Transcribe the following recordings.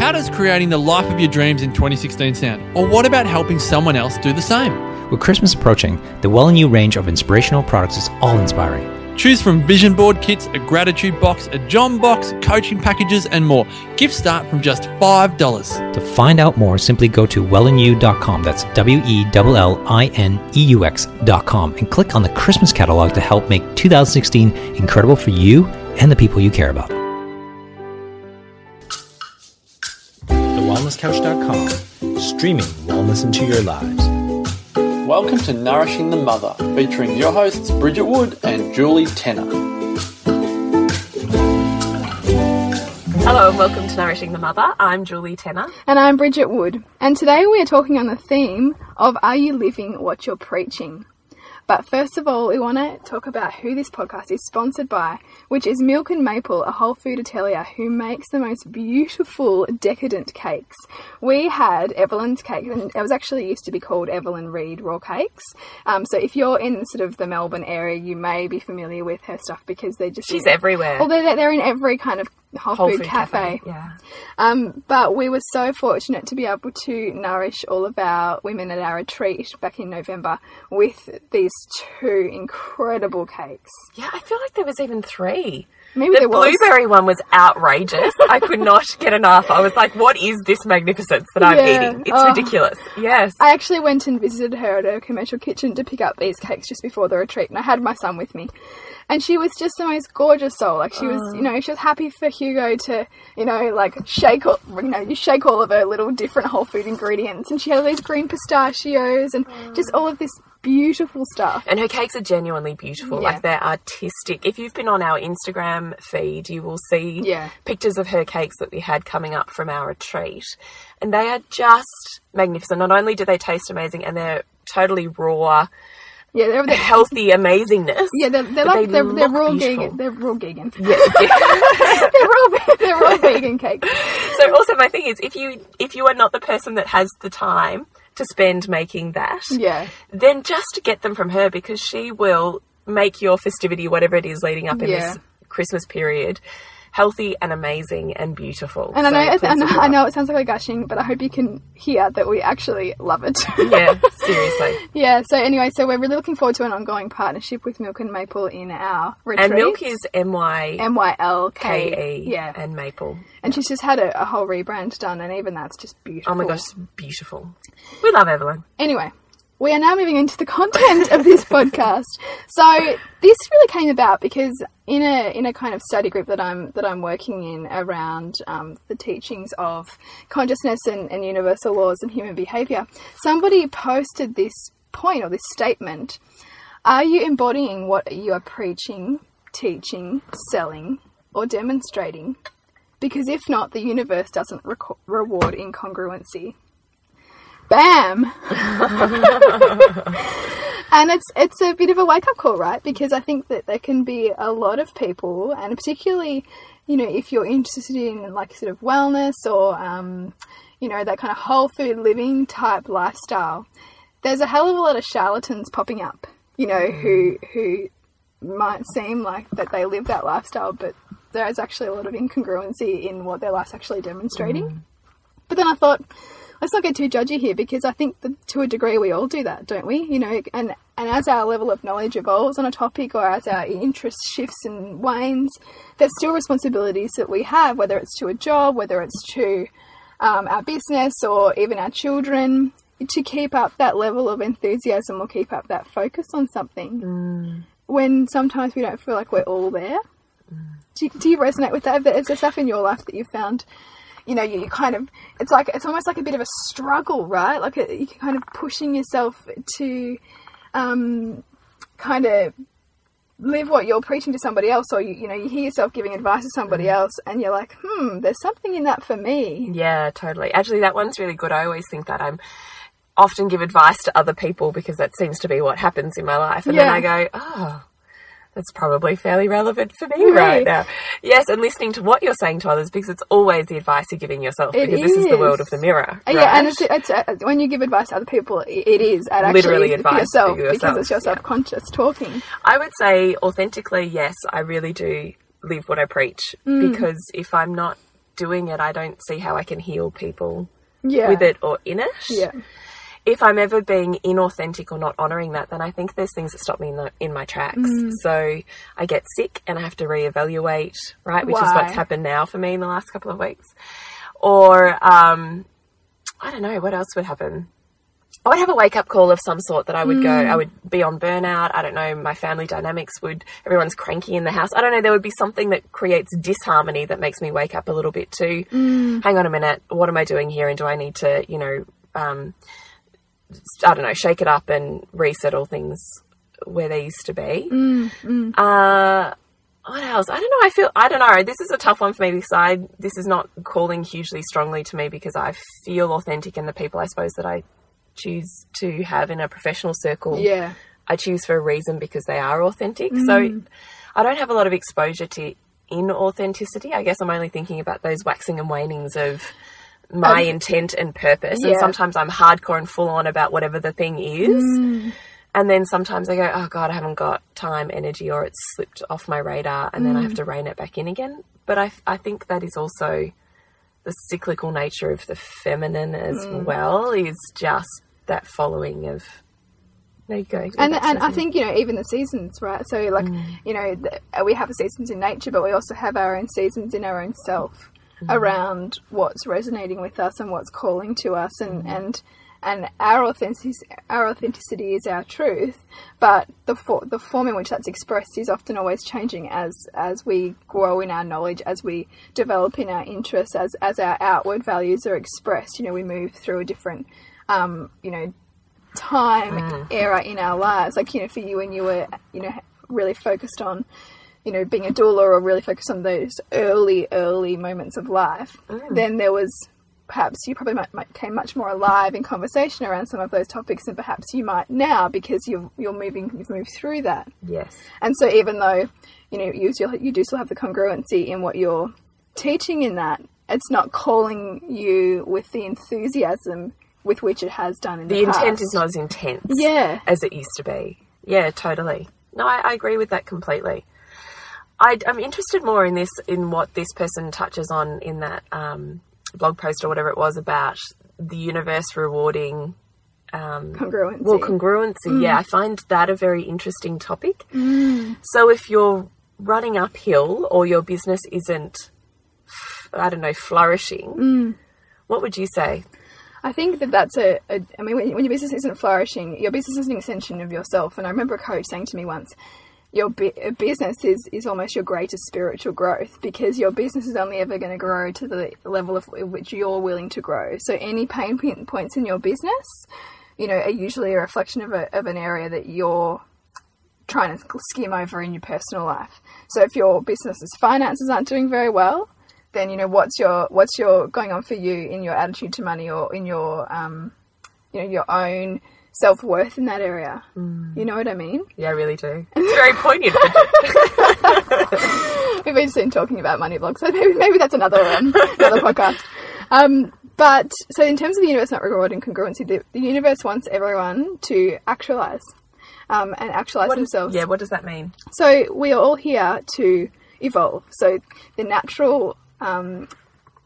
How does creating the life of your dreams in 2016 sound? Or what about helping someone else do the same? With Christmas approaching, the Well and You range of inspirational products is all inspiring. Choose from vision board kits, a gratitude box, a John box, coaching packages, and more. Gifts start from just $5. To find out more, simply go to wellandyou.com. That's W E L L I N E U X.com and click on the Christmas catalog to help make 2016 incredible for you and the people you care about. TheWellnessCouch.com, streaming wellness into your lives. Welcome to Nourishing the Mother, featuring your hosts Bridget Wood and Julie Tenner. Hello and welcome to Nourishing the Mother. I'm Julie Tenner. And I'm Bridget Wood. And today we are talking on the theme of Are You Living What You're Preaching? But first of all, we want to talk about who this podcast is sponsored by, which is Mylk and Maple, a whole food atelier who makes the most beautiful, decadent cakes. We had Evelyn's cake, and it was actually used to be called Evelyn Reed Raw Cakes. Um, so if you're in sort of the Melbourne area, you may be familiar with her stuff because they just She's everywhere. Well, they're, they're in every kind of whole, Whole food, Food cafe. Yeah. Um, but we were so fortunate to be able to nourish all of our women at our retreat back in November with these two incredible cakes. Yeah, I feel like there was even three. Maybe The there was. blueberry one was outrageous. I could not get enough. I was like, what is this magnificence that I'm Yeah. eating? It's Oh. ridiculous. Yes. I actually went and visited her at her commercial kitchen to pick up these cakes just before the retreat, and I had my son with me. And she was just the most gorgeous soul. Like she was, you oh. know, she was happy for Hugo to, you know, like shake, all, you know, you shake all of her little different whole food ingredients, and she had all these green pistachios and oh. just all of this beautiful stuff. And her cakes are genuinely beautiful. Yeah. Like they're artistic. If you've been on our Instagram feed, you will see Yeah. pictures of her cakes that we had coming up from our retreat. And they are just magnificent. Not only do they taste amazing and they're totally raw, Yeah, they're, they're healthy amazingness. Yeah, they're, they're like they they're raw vegan. They're raw vegan. Yeah. they're raw. They're raw vegan cakes. so also my thing is if you if you are not the person that has the time to spend making that, Yeah, then just get them from her because she will make your festivity, whatever it is leading up in Yeah. this Christmas period, healthy and amazing and beautiful. and I know, I know, it I know it sounds like we're gushing, but I hope you can hear that we actually love it. Yeah, seriously. yeah. So anyway, so we're really looking forward to an ongoing partnership with Mylk and Maple in our retreat. And milk is M Y M Y L K K E Yeah, and maple. and she's just had a, a whole rebrand done, and even that's just beautiful. Oh my gosh, beautiful. We love Evelyn. Anyway, we are now moving into the content of this podcast. So this really came about because in a in a kind of study group that I'm that I'm working in around um, the teachings of consciousness and, and universal laws and human behavior, somebody posted this point or this statement: Are you embodying what you are preaching, teaching, selling, or demonstrating? Because if not, the universe doesn't reward incongruency. Bam! and it's it's a bit of a wake up call, right? Because I think that there can be a lot of people, and particularly, you know, if you're interested in like sort of wellness or um, you know that kind of whole food living type lifestyle, there's a hell of a lot of charlatans popping up. You know, who who might seem like that they live that lifestyle, but there is actually a lot of incongruency in what their life's actually demonstrating. But then I thought, let's not get too judgy here because I think that to a degree we all do that, don't we? You know, and and as our level of knowledge evolves on a topic or as our interest shifts and wanes, there's still responsibilities that we have, whether it's to a job, whether it's to um, our business or even our children, to keep up that level of enthusiasm or keep up that focus on something. When sometimes we don't feel like we're all there. Do you, do you resonate with that? Is there stuff in your life that you found, you know, you, you kind of, it's like, it's almost like a bit of a struggle, right? Like a, you're kind of pushing yourself to um, kind of live what you're preaching to somebody else, or you, you know, you hear yourself giving advice to somebody else, and you're like, hmm, there's something in that for me. Yeah, totally. Actually, that one's really good. I always think that I'm often give advice to other people because that seems to be what happens in my life. And then I go, oh, that's probably fairly relevant for me Right. right now. Yes, and listening to what you're saying to others because it's always the advice you're giving yourself It because this is the world of the mirror. Uh, Yeah, and it's, it's uh, when you give advice to other people, it is at Literally actually advice yourself, yourself, because it's your yeah. subconscious talking. I would say authentically, yes, I really do live what I preach Mm. because if I'm not doing it, I don't see how I can heal people yeah. with it or in it. Yeah. If I'm ever being inauthentic or not honoring that, then I think there's things that stop me in, the, in my tracks. Mm. So I get sick and I have to reevaluate, right? Which is what's happened now for me in the last couple of weeks. Or, um, I don't know, what else would happen? I would have a wake up call of some sort that I would go, I would be on burnout. I don't know, my family dynamics would, everyone's cranky in the house. I don't know, there would be something that creates disharmony that makes me wake up a little bit too. Hang on a minute, what am I doing here? And do I need to, you know, um, I don't know, shake it up and resettle things where they used to be? Mm, mm. Uh, what else? I don't know. I feel I don't know. This is a tough one for me because I this is not calling hugely strongly to me because I feel authentic in the people I suppose that I choose to have in a professional circle. Yeah. I choose for a reason because they are authentic. So mm. I don't have a lot of exposure to inauthenticity. I guess I'm only thinking about those waxing and wanings of my um, intent and purpose. And sometimes I'm hardcore and full on about whatever the thing is. Mm. And then sometimes I go, oh God, I haven't got time, energy, or it's slipped off my radar, and then I have mm. to rein it back in again. But I, I think that is also the cyclical nature of the feminine as mm. well, is just that following of. There you go. and and I think you know even the seasons, right? So like you know the, we have the seasons in nature, but we also have our own seasons in our own self Mm-hmm. around what's resonating with us and what's calling to us, and mm-hmm. and and our authenticity our authenticity is our truth, but the for, the form in which that's expressed is often always changing as as we grow in our knowledge, as we develop in our interests, as as our outward values are expressed. You know, we move through a different um, you know time mm-hmm. era in our lives. Like, you know, for you when you were, you know, really focused on, you know, being a doula or really focused on those early, early moments of life, mm. then there was perhaps you probably might, might came much more alive in conversation around some of those topics than perhaps you might now because you're, you're moving, you've moved through that. yes. And so even though, you know, you, still- you do still have the congruency in what you're teaching in that, it's not calling you with the enthusiasm with which it has done in the, The intent past. is not as intense Yeah. as it used to be. Yeah, totally. No, I, I agree with that completely. I, I'm interested more in this, in what this person touches on in that um, blog post or whatever it was about the universe rewarding um, Congruency. Well, congruency, mm. yeah, I find that a very interesting topic. Mm. So if you're running uphill or your business isn't, I don't know, flourishing, mm. what would you say? I think that that's a, a I mean, when, when your business isn't flourishing, your business is an extension of yourself. And I remember a coach saying to me once, your bu- business is, is almost your greatest spiritual growth because your business is only ever going to grow to the level of which you're willing to grow. So any pain points in your business, you know, are usually a reflection of, a, of an area that you're trying to skim over in your personal life. So if your business's finances aren't doing very well, then you know what's your what's your going on for you in your attitude to money or in your um, you know your own self worth in that area. You know what I mean? Yeah, I really do. It's very poignant. We've been soon talking about money blogs, so maybe maybe that's another um, another podcast. Um, but so in terms of the universe not rewarding congruency, the, the universe wants everyone to actualize um, and actualize What is- themselves. yeah, what does that mean? So we are all here to evolve. So the natural um,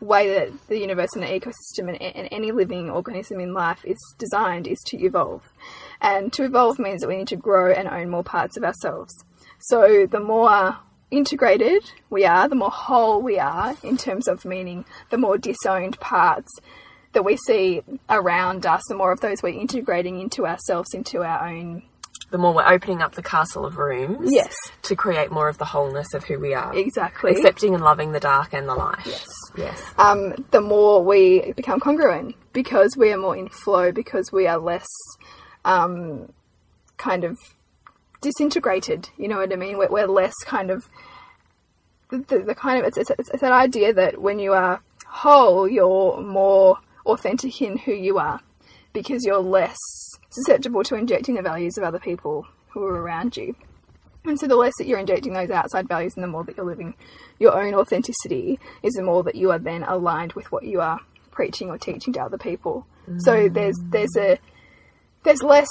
way that the universe and the ecosystem and, and any living organism in life is designed is to evolve. And to evolve means that we need to grow and own more parts of ourselves. So the more integrated we are, the more whole we are in terms of meaning the more disowned parts that we see around us, the more of those we're integrating into ourselves, into our own The more we're opening up the castle of rooms Yes. to create more of the wholeness of who we are. exactly Accepting and loving the dark and the light. Yes. Yes. um, the more we become congruent because we are more in flow, because we are less um, kind of disintegrated. You know what I mean? We're, we're less kind of the, the, the kind of it's, it's, it's, it's that idea that when you are whole, you're more authentic in who you are because you're less susceptible to injecting the values of other people who are around you. And so the less that you're injecting those outside values and the more that you're living your own authenticity is the more that you are then aligned with what you are preaching or teaching to other people. So there's there's a there's less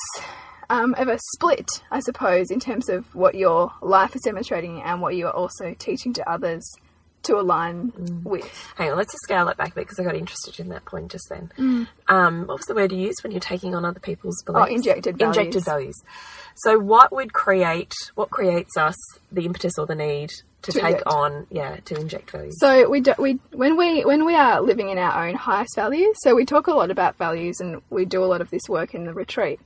um, of a split, I suppose, in terms of what your life is demonstrating and what you are also teaching to others to align with. Hang on, let's just scale it back a bit because I got interested in that point just then. Mm. Um, what was the word you used when you're taking on other people's beliefs? Oh, injected values. Injected values. So, what would create, what creates us the impetus or the need to, To take inject. on, yeah, to inject values? So we do, we when we when we are living in our own highest values. So we talk a lot about values, and we do a lot of this work in the retreat.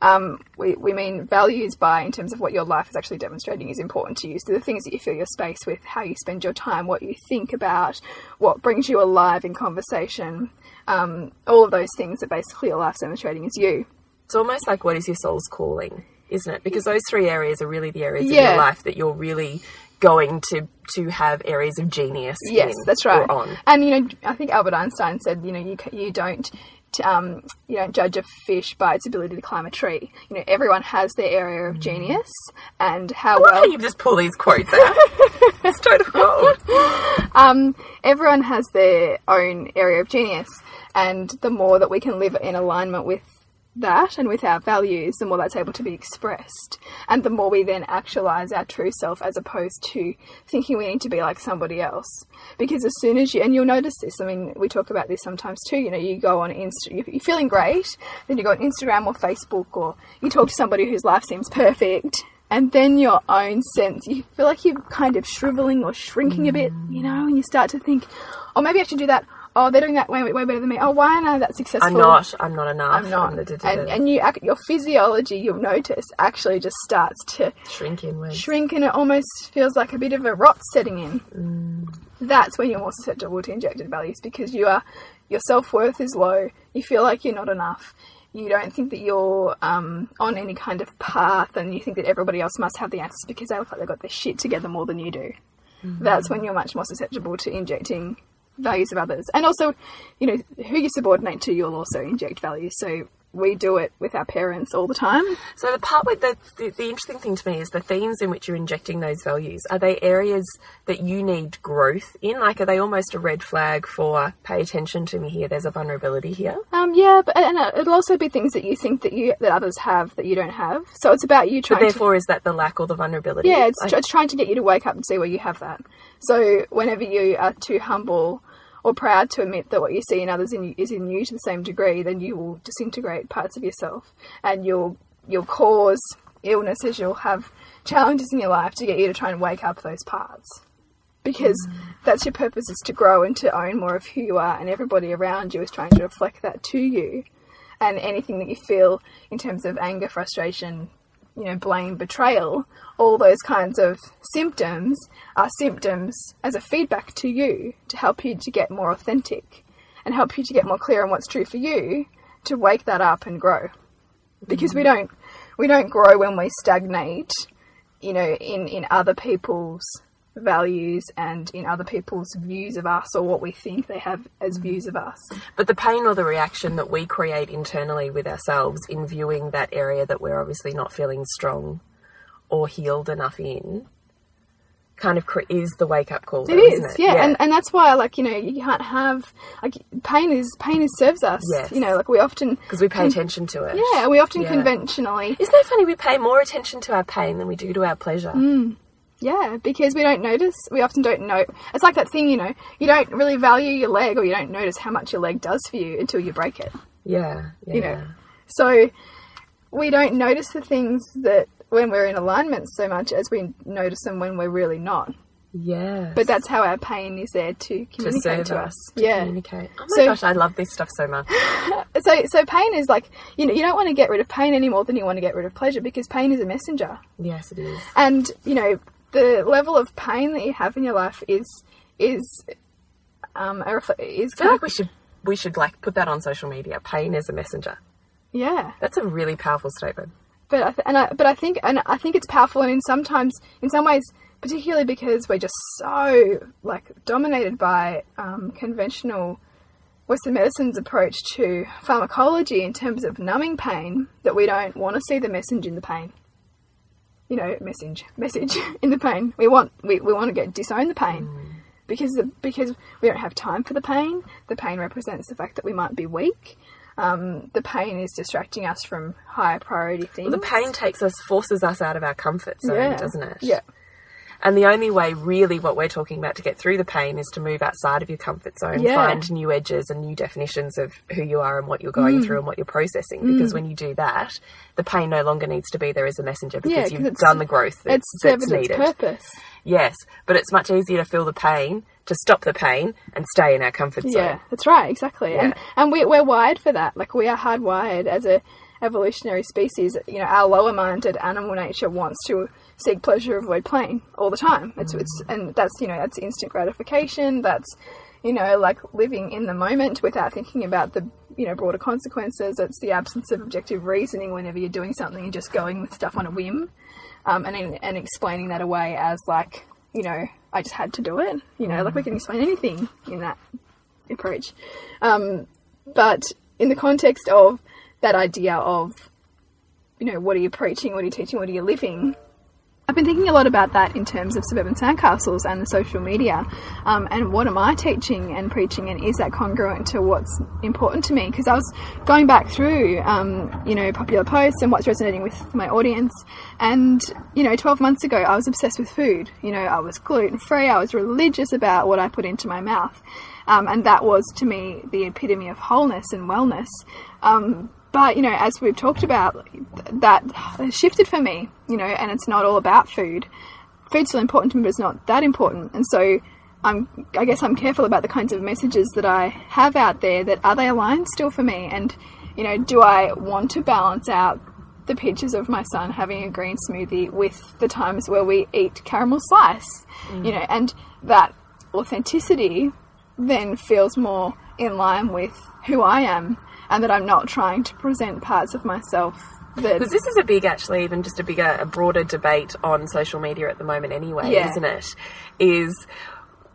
Um, we we mean values by in terms of what your life is actually demonstrating is important to you. So the things that you fill your space with, how you spend your time, what you think about, what brings you alive in conversation, um, all of those things that basically your life's demonstrating is you. It's almost like what is your soul's calling, isn't it? Because those three areas are really the areas of your life that you're really going to to have areas of genius. Yes, that's right. On. And you know, I think Albert Einstein said, you know, you you don't um, you don't judge a fish by its ability to climb a tree. You know, everyone has their area Mm. of genius, and how well you just pull these quotes out? it's total gold. um, everyone has their own area of genius, and the more that we can live in alignment with that and with our values, the more that's able to be expressed, and the more we then actualize our true self as opposed to thinking we need to be like somebody else. Because as soon as you, and you'll notice this, I mean, we talk about this sometimes too, you know, you go on Insta, you're feeling great, then you go on Instagram or Facebook, or you talk to somebody whose life seems perfect, and then your own sense, you feel like you're kind of shriveling or shrinking a bit, you know, and you start to think, oh, maybe I should do that. Oh, they're doing that way, way better than me. Oh, why aren't I that successful? I'm not. I'm not enough. I'm not. da, da, da, And, and you, your physiology, you'll notice, actually just starts to shrink inwards. shrink and it almost feels like a bit of a rot setting in. That's when you're more susceptible to injected values because you are your self worth is low. You feel like you're not enough. You don't think that you're um, on any kind of path, and you think that everybody else must have the answers because they look like they've got their shit together more than you do. That's when you're much more susceptible to injecting values of others, and also, you know, who you subordinate to, you'll also inject values. So we do it with our parents all the time. So the part with the, the the interesting thing to me is the themes in which you're injecting those values. Are they areas that you need growth in? Like, are they almost a red flag for pay attention to me here? There's a vulnerability here. Um, yeah, but and uh, it'll also be things that you think that you that others have that you don't have. So it's about you But trying to therefore, is that the lack or the vulnerability? yeah, it's, Like, tr- it's trying to get you to wake up and see where you have that. So whenever you are too humble or proud to admit that what you see in others in, is in you to the same degree, then you will disintegrate parts of yourself, and you'll you'll cause illnesses. You'll have challenges in your life to get you to try and wake up those parts. Because mm. that's your purpose is to grow and to own more of who you are, and everybody around you is trying to reflect that to you. And anything that you feel in terms of anger, frustration, you know, blame, betrayal, all those kinds of symptoms are symptoms as a feedback to you to help you to get more authentic and help you to get more clear on what's true for you to wake that up and grow. Because we mm-hmm. don't we don't grow when we stagnate, you know, in, in other people's values and in other people's views of us or what we think they have as views of us. But the pain or the reaction that we create internally with ourselves in viewing that area that we're obviously not feeling strong or healed enough in kind of cre- is the wake up call. It though, is, isn't it? yeah. And, and that's why, like, you know, you can't have, like, pain is, pain is serves us. Yes. You know, like, we often, because we pay attention to it. yeah, we often Yeah. conventionally, Isn't that funny? We pay more attention to our pain than we do to our pleasure. Mm. Yeah, because we don't notice, we often don't know. It's like that thing, you know, you don't really value your leg or you don't notice how much your leg does for you until you break it. Yeah, yeah. you know. So we don't notice the things that when we're in alignment so much as we notice them when we're really not. Yeah. But that's how our pain is there to to communicate serve to, us. us. To yeah. communicate. Oh my So- gosh, I love this stuff so much. So so pain is like you know you don't want to get rid of pain any more than you want to get rid of pleasure because pain is a messenger. yes, it is. And you know the level of pain that you have in your life is is um is I feel like we should we should like put that on social media. Pain is a messenger. yeah. That's a really powerful statement. But I th- and I but I think and I think it's powerful and in sometimes in some ways particularly because we're just so like dominated by um, conventional Western medicine's approach to pharmacology in terms of numbing pain that we don't want to see the message in the pain. You know, message message in the pain. We want we, we want to get disown the pain. Because the, because we don't have time for the pain. The pain represents the fact that we might be weak. Um, the pain is distracting us from higher priority things. The pain takes us, forces us out of our comfort zone, doesn't it? Yeah. And the only way, really, what we're talking about to get through the pain is to move outside of your comfort zone, Yeah. find new edges and new definitions of who you are and what you're Mm. going through and what you're processing. Because when you do that, the pain no longer needs to be there as a messenger because Yeah, you've done the growth that's, It's that's its needed. purpose. Yes, but it's much easier to feel the pain, to stop the pain, and stay in our comfort zone. Yeah, that's right, exactly. And Yeah. and we we're wired for that. Like we are hardwired as a evolutionary species. You know, our lower minded animal nature wants to seek pleasure, avoid pain all the time. It's it's and that's you know that's instant gratification. That's you know like living in the moment without thinking about the you know broader consequences. It's the absence of objective reasoning whenever you're doing something. You're just going with stuff on a whim, um, and and explaining that away as like you know I just had to do it. You know, like we can explain anything in that approach. Um, but in the context of that idea of, you know, what are you preaching, what are you teaching, what are you living? I've been thinking a lot about that in terms of suburban sandcastles and the social media, um, and what am I teaching and preaching, and is that congruent to what's important to me? Because I was going back through, um, you know, popular posts and what's resonating with my audience, and you know, 12 months ago I was obsessed with food. You know, I was gluten free, I was religious about what I put into my mouth, um, and that was to me the epitome of wholeness and wellness. But you know, as we've talked about, that shifted for me. You know, and it's not all about food. Food's still important to me, but it's not that important. And so, I'm, I guess, I'm careful about the kinds of messages that I have out there. That are they aligned still for me? And you know, do I want to balance out the pictures of my son having a green smoothie with the times where we eat caramel slice? Mm. You know, and that authenticity then feels more in line with who I am and that I'm not trying to present parts of myself Because this is a big, actually, even just a bigger, a broader debate on social media at the moment, anyway, Yeah. isn't it? Is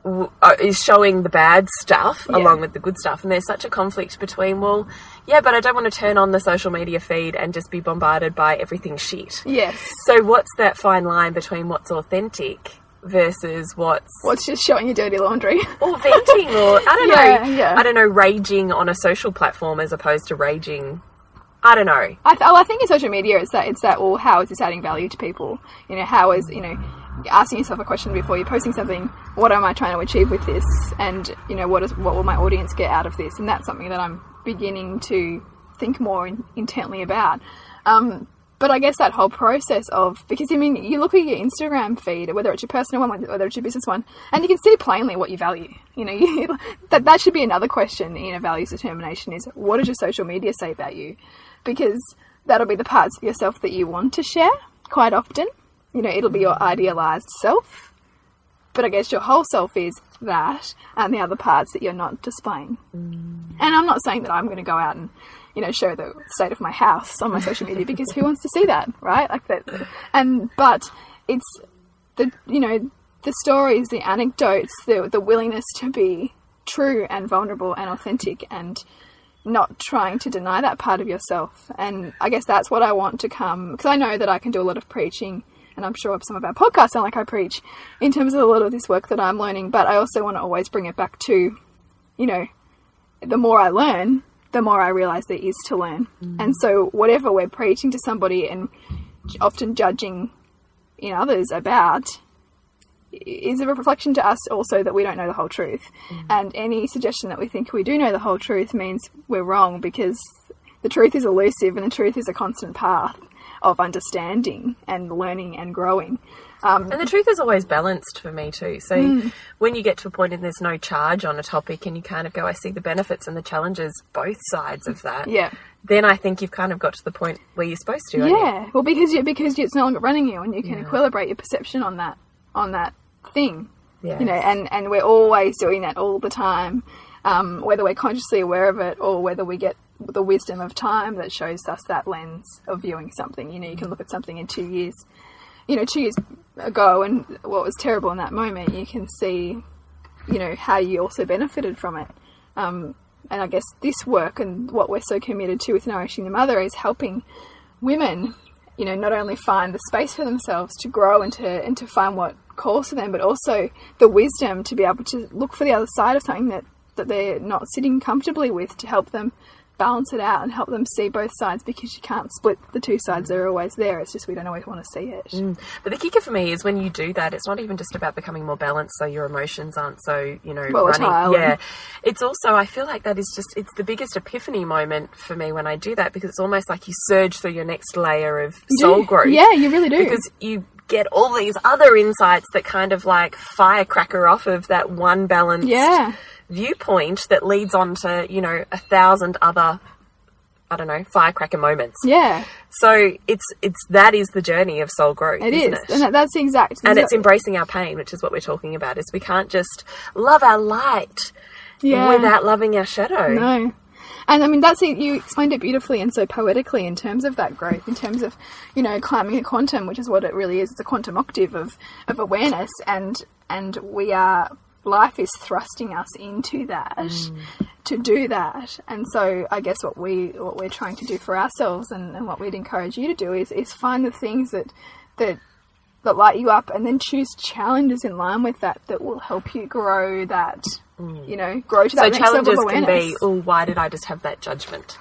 uh, is showing the bad stuff Yeah. along with the good stuff, and there's such a conflict between. Well, yeah, but I don't want to turn on the social media feed and just be bombarded by everything shit. yes So, what's that fine line between what's authentic versus what's what's just showing your dirty laundry or venting or I don't Yeah, know, yeah. I don't know, raging on a social platform as opposed to raging. I don't know. I, th- oh, I think in social media it's that it's that well how is this adding value to people you know how is you know asking yourself a question before you're posting something what am I trying to achieve with this and you know what is what will my audience get out of this and that's something that I'm beginning to think more in, intently about um, but I guess that whole process of because I mean you look at your Instagram feed whether it's your personal one whether it's your business one and you can see plainly what you value you know you, that that should be another question in a values determination is what does your social media say about you because that'll be the parts of yourself that you want to share quite often. You know, it'll be your idealized self, but I guess your whole self is that, and the other parts that you're not displaying. Mm. And I'm not saying that I'm going to go out and, you know, show the state of my house on my social media because who wants to see that, right? Like that, and but it's the you know the stories, the anecdotes, the the willingness to be true and vulnerable and authentic and not trying to deny that part of yourself. And I guess that's what I want to come because I know that I can do a lot of preaching, and I'm sure some of our podcasts sound like I preach in terms of a lot of this work that I'm learning. But I also want to always bring it back to, you know, the more I learn, the more I realize there is to learn. And so whatever we're preaching to somebody and often judging in others about is a reflection to us also that we don't know the whole truth. Mm. And any suggestion that we think we do know the whole truth means we're wrong because the truth is elusive and the truth is a constant path of understanding and learning and growing. Um, And the truth is always balanced for me too. So Hmm. when you get to a point and there's no charge on a topic and you kind of go, I see the benefits and the challenges, both sides of that. yeah. Then I think you've kind of got to the point where you're supposed to. Yeah, well, because you because it's no longer running you, and you can equilibrate your perception on that on that thing. Yes. You know, and and we're always doing that all the time, um, whether we're consciously aware of it or whether we get the wisdom of time that shows us that lens of viewing something. You know, you can look at something in two years, you know, two years ago, and what was terrible in that moment, you can see, you know, how you also benefited from it. Um, and I guess this work and what we're so committed to with Nourishing the Mother is helping women, you know, not only find the space for themselves to grow and to and to find what calls to them, but also the wisdom to be able to look for the other side of something that that they're not sitting comfortably with to help them balance it out and help them see both sides because you can't split the two sides they are always there. It's just we don't always want to see it. Mm. But the kicker for me is when you do that, it's not even just about becoming more balanced so your emotions aren't so, you know, Volatile running. Yeah. It's also, I feel like that is just, it's the biggest epiphany moment for me when I do that because it's almost like you surge through your next layer of soul growth. Yeah, you really do. Because you get all these other insights that kind of like firecracker off of that one balanced Yeah. Viewpoint that leads on to, you know, a thousand other, I don't know, firecracker moments. Yeah, So it's it's that is the journey of soul growth, it is, it? and that's the exact. and it's embracing our pain, which is what we're talking about. Is we can't just love our light yeah. without loving our shadow. No. And I mean, that's it. You explained it beautifully and so poetically in terms of that growth, in terms of, you know, climbing a quantum, which is what it really is. It's a quantum octave of, of awareness. And, and we are, life is thrusting us into that mm. to do that. And so I guess what we, what we're trying to do for ourselves and, and what we'd encourage you to do is, is find the things that, that, that light you up and then choose challenges in line with that that will help you grow that, mm. you know, grow to that So next level challenges of can be, oh, why did I just have that judgment?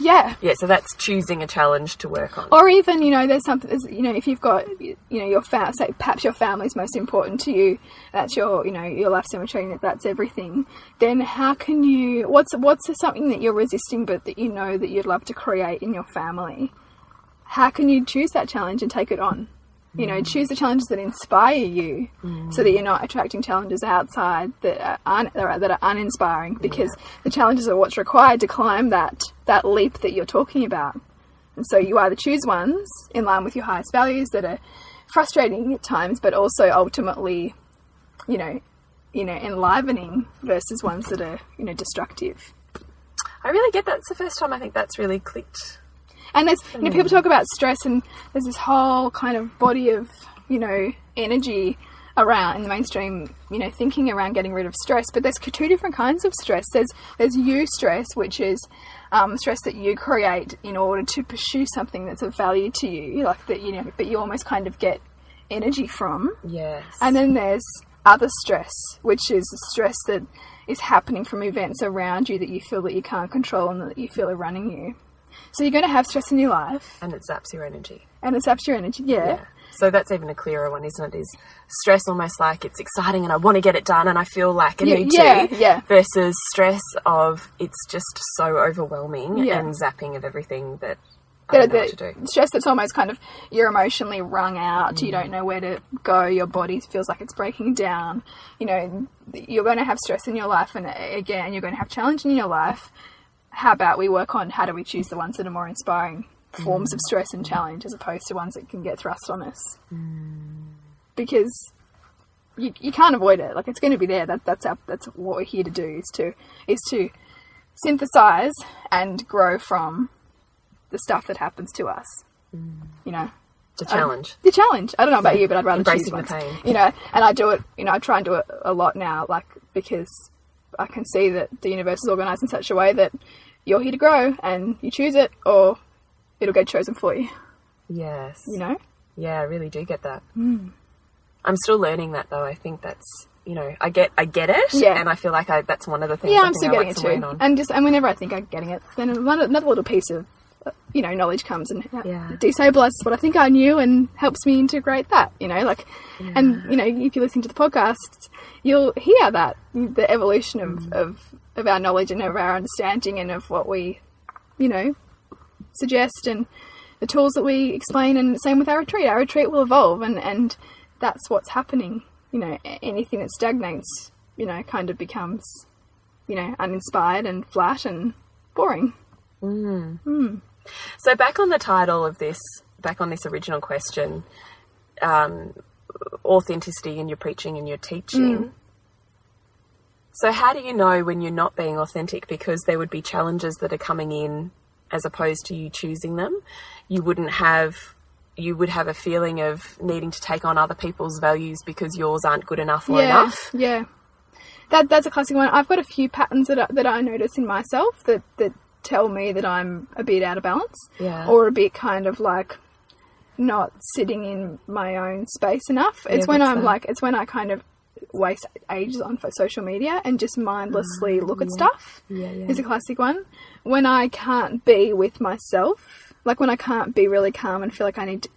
Yeah. Yeah, so that's choosing a challenge to work on. Or even, you know, there's something, you know, if you've got, you know, your family, say perhaps your family's most important to you, that's your, you know, your life cemetery, that's everything, then how can you, what's, what's something that you're resisting but that you know that you'd love to create in your family? How can you choose that challenge and take it on? You know, choose the challenges that inspire you so that you're not attracting challenges outside that are, un, that are, uninspiring because the challenges are what's required to climb that, that leap that you're talking about. And so you either choose ones in line with your highest values that are frustrating at times, but also ultimately, you know, you know, enlivening versus ones that are, you know, destructive. I really get that. It's the first time I think that's really clicked. And there's, you know, people talk about stress, and there's this whole kind of body of, you know, energy around in the mainstream, you know, thinking around getting rid of stress. But there's two different kinds of stress. There's there's eustress, which is um, stress that you create in order to pursue something that's of value to you, like that, you know, but you almost kind of get energy from. Yes. And then there's other stress, which is stress that is happening from events around you that you feel that you can't control and that you feel are running you. So you're going to have stress in your life, and it zaps your energy. and it zaps your energy. Yeah. Yeah. So that's even a clearer one, isn't it? Is stress almost like it's exciting and I want to get it done and I feel like I Yeah, need yeah, to. yeah. Versus stress of it's just so overwhelming Yeah. and zapping of everything that I The, don't know what to the do. stress that's almost kind of you're emotionally wrung out. You mm. don't know where to go. Your body feels like it's breaking down. You know, you're going to have stress in your life, and again, you're going to have challenge in your life. How about we work on how do we choose the ones that are more inspiring forms of stress and challenge as opposed to ones that can get thrust on us? Mm. Because you, you can't avoid it. Like it's going to be there. That that's our, that's what we're here to do is to is to synthesize and grow from the stuff that happens to us. Mm. You know, The challenge. the challenge. I don't know about you, but I'd rather choose Embracing the ones. pain. You know, and I do it. You know, I try and do it a lot now, like because I can see that the universe is organized in such a way that you're here to grow, and you choose it, or it'll get chosen for you. yes. You know. Yeah, I really do get that. Hmm. I'm still learning that though. I think that's you know I get I get it. Yeah. And I feel like I that's one of the things. Yeah, I I'm still getting like it to too. on. And just and whenever I think I'm getting it, then another, another little piece of uh, you know knowledge comes and uh, Yeah. destabilizes what I think I knew and helps me integrate that. You know, like and you know if you listen to the podcast, you'll hear that the evolution of Mm. of of our knowledge and of our understanding and of what we you know suggest and the tools that we explain and same with our retreat our retreat will evolve and and that's what's happening you know anything that stagnates you know kind of becomes you know uninspired and flat and boring So back on the title of this, back on this original question, um, authenticity in your preaching and your teaching. Mm. So how do you know when you're not being authentic? Because there would be challenges that are coming in as opposed to you choosing them. You wouldn't have. You would have a feeling of needing to take on other people's values because yours aren't good enough or yeah enough. yeah that that's a classic one i've got a few patterns that I, that I notice in myself that that tell me that i'm a bit out of balance Yeah. or a bit kind of like not sitting in my own space enough it's Yeah, when i'm that? like it's when i kind of waste ages on for social media and just mindlessly look at stuff. Yeah, yeah. Is a classic one. When I can't be with myself, like when I can't be really calm and feel like I need to,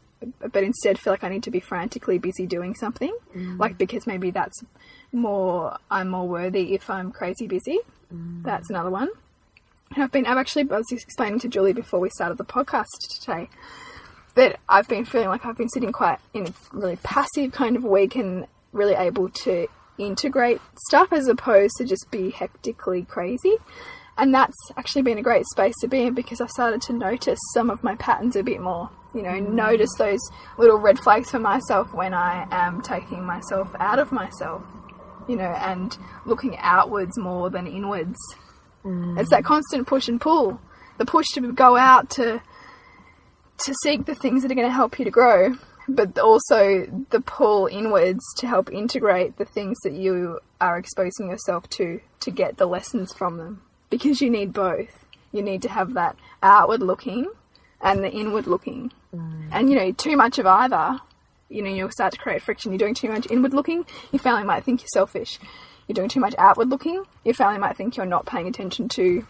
but instead feel like I need to be frantically busy doing something, Mm. like because maybe that's more, I'm more worthy if I'm crazy busy. Mm. That's another one. And I've been, I've actually, I was explaining to Julie before we started the podcast today that I've been feeling like I've been sitting quite in a really passive kind of week and really able to integrate stuff as opposed to just be hectically crazy. And that's actually been a great space to be in because I've started to notice some of my patterns a bit more. You know, mm. notice those little red flags for myself when I am taking myself out of myself, you know, and looking outwards more than inwards. Mm. It's that constant push and pull. The push to go out to to seek the things that are going to help you to grow, but also the pull inwards to help integrate the things that you are exposing yourself to to get the lessons from them. Because you need both. You need to have that outward looking and the inward looking. Mm. And you know, too much of either, you know, you'll start to create friction. You're doing too much inward looking, your family might think you're selfish. You're doing too much outward looking, your family might think you're not paying attention to,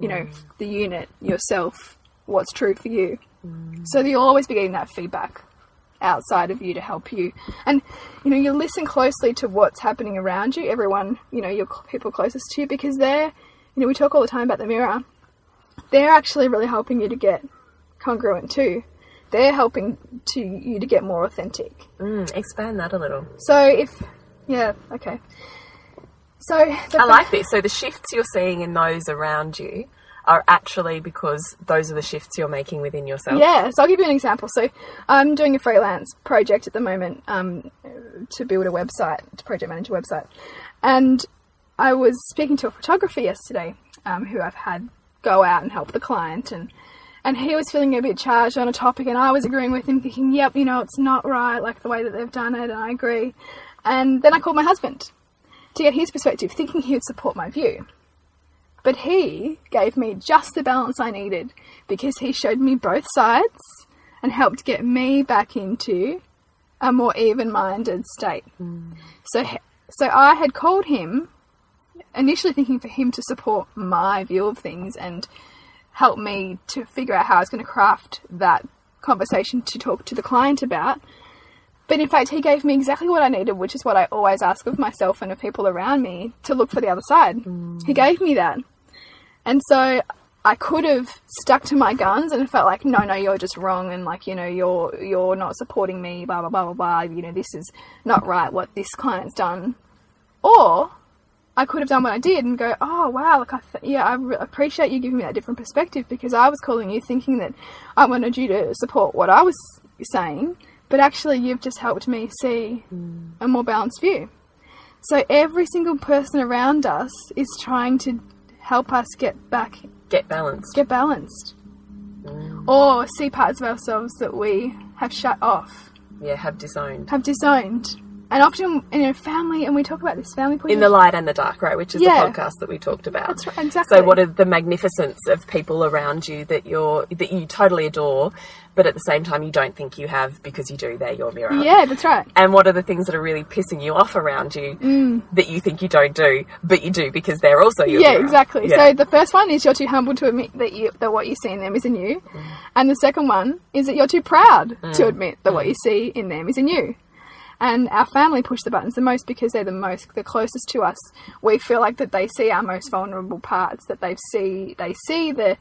you know, mm. the unit, yourself, what's true for you. Mm. So you'll always be getting that feedback outside of you to help you. And, you know, you listen closely to what's happening around you, everyone, you know, your people closest to you, because they're, you know, we talk all the time about the mirror. They're actually really helping you to get congruent too. They're helping to you to get more authentic. Mm, expand that a little. So if, yeah, okay. So I like this. So the shifts you're seeing in those around you are actually because those are the shifts you're making within yourself. Yeah, so I'll give you an example. So I'm doing a freelance project at the moment um, to build a website, to project manage a website. And I was speaking to a photographer yesterday um, who I've had go out and help the client and and he was feeling a bit charged on a topic and I was agreeing with him thinking, yep, you know, it's not right, like the way that they've done it and I agree. And then I called my husband to get his perspective, thinking he would support my view. But he gave me just the balance I needed because he showed me both sides and helped get me back into a more even-minded state. Hmm. So, so I had called him initially thinking for him to support my view of things and help me to figure out how I was going to craft that conversation to talk to the client about. But in fact, he gave me exactly what I needed, which is what I always ask of myself and of people around me to look for the other side. He mm. gave me that. And so I could have stuck to my guns and felt like, no, no, you're just wrong, and like, you know, you're you're not supporting me, blah blah blah blah blah. You know, this is not right what this client's done. Or I could have done what I did and go, oh wow, like I th- yeah, I re- appreciate you giving me that different perspective because I was calling you thinking that I wanted you to support what I was saying, but actually you've just helped me see a more balanced view. So every single person around us is trying to help us get back, Get balanced. get balanced, mm. or see parts of ourselves that we have shut off, Yeah, have disowned. have disowned. And often, in a family, and we talk about this family point In the light and the dark, right? Which is Yeah. the podcast that we talked about. That's right, exactly. So, what are the magnificence of people around you that you're that you totally adore, but at the same time you don't think you have because you do? They're your mirror. Yeah, that's right. And what are the things that are really pissing you off around you mm. that you think you don't do, but you do because they're also your Mm. Yeah, mirror? exactly. Yeah. So the first one is you're too humble to admit that you that what you see in them is in you, mm. and the second one is that you're too proud to mm. admit that what you see in them is in you. And our family push the buttons the most because they're the most the closest to us. We feel like that they see our most vulnerable parts, that they see they see the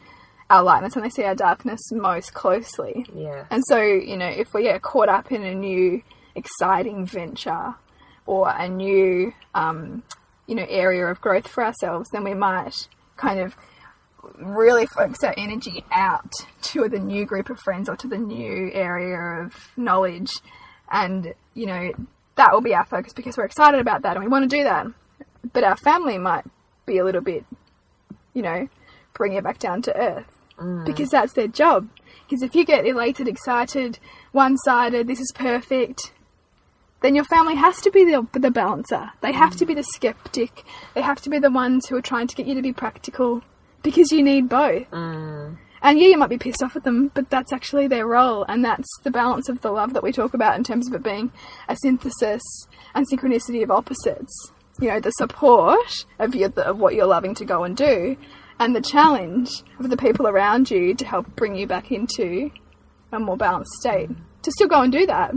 our lightness and they see our darkness most closely. Yeah. And so, you know, if we get caught up in a new exciting venture or a new, um, you know, area of growth for ourselves, then we might kind of really focus our energy out to the new group of friends or to the new area of knowledge. And, you know, that will be our focus because we're excited about that and we want to do that. But our family might be a little bit, you know, bring it back down to earth mm. because that's their job. Because if you get elated, excited, one sided, this is perfect, then your family has to be the, the balancer. They have to be the skeptic. They have to be the ones who are trying to get you to be practical because you need both. And And yeah, you might be pissed off at them, but that's actually their role, and that's the balance of the love that we talk about in terms of it being a synthesis and synchronicity of opposites. You know, the support of, your, of what you're loving to go and do, and the challenge of the people around you to help bring you back into a more balanced state. To still go and do that,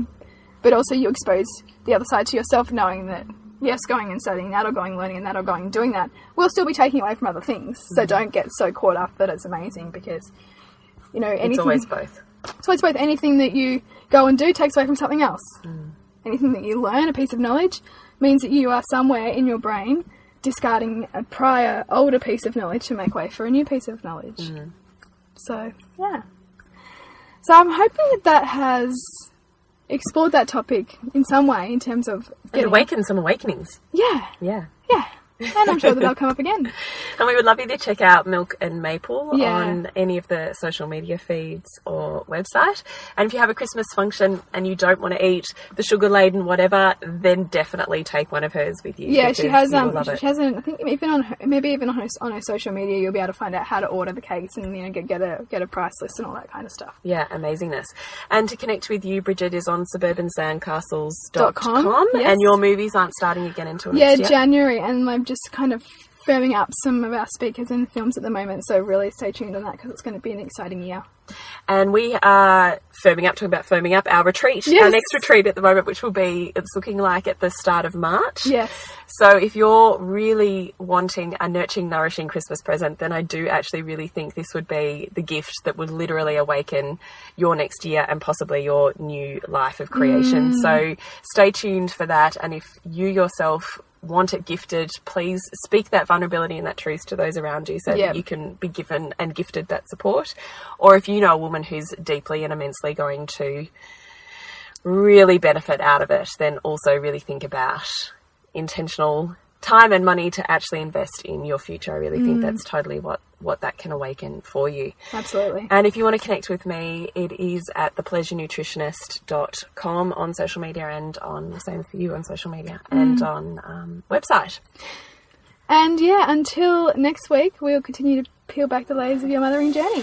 but also you expose the other side to yourself, knowing that yes, going and studying that or going learning and that or going doing that will still be taking away from other things. So mm-hmm. don't get so caught up that it's amazing because you know anything. It's always both. It's always both. Anything that you go and do takes away from something else. Mm. Anything that you learn, a piece of knowledge, means that you are somewhere in your brain discarding a prior, older piece of knowledge to make way for a new piece of knowledge. Mm-hmm. So, yeah. So I'm hoping that that has explored that topic in some way in terms of And getting awaken some awakenings. Yeah, Yeah. yeah. And I'm sure that they'll come up again. And we would love you to check out Mylk and Maple Yeah. on any of the social media feeds or website. And if you have a Christmas function and you don't want to eat the sugar laden whatever, then definitely take one of hers with you. Yeah, she has. Um, it. she hasn't. I think even on her, maybe even on her, on her social media, you'll be able to find out how to order the cakes and you know get get a get a price list and all that kind of stuff. Yeah, amazingness. And to connect with you, Bridget is on Dot suburbansandcastles.com. com, yes. And your movies aren't starting again until Yeah, next year. January, and I'm just kind of firming up some of our speakers and films at the moment. So really stay tuned on that because it's going to be an exciting year. and we are firming up, talking about firming up our retreat, our next retreat at the moment, which will be, it's looking like at the start of March. Yes. So if you're really wanting a nurturing, nourishing Christmas present, then I do actually really think this would be the gift that would literally awaken your next year and possibly your new life of creation. Mm. So stay tuned for that. And if you yourself want it gifted, please speak that vulnerability and that truth to those around you so Yep. that you can be given and gifted that support. Or if you know a woman who's deeply and immensely going to really benefit out of it, then also really think about intentional time and money to actually invest in your future. I really think that's totally what, what that can awaken for you. Absolutely. And if you want to connect with me, it is at thepleasurenutritionist.com on social media and on the same for you on social media and on um, website. And yeah, until next week, we'll continue to peel back the layers of your mothering journey.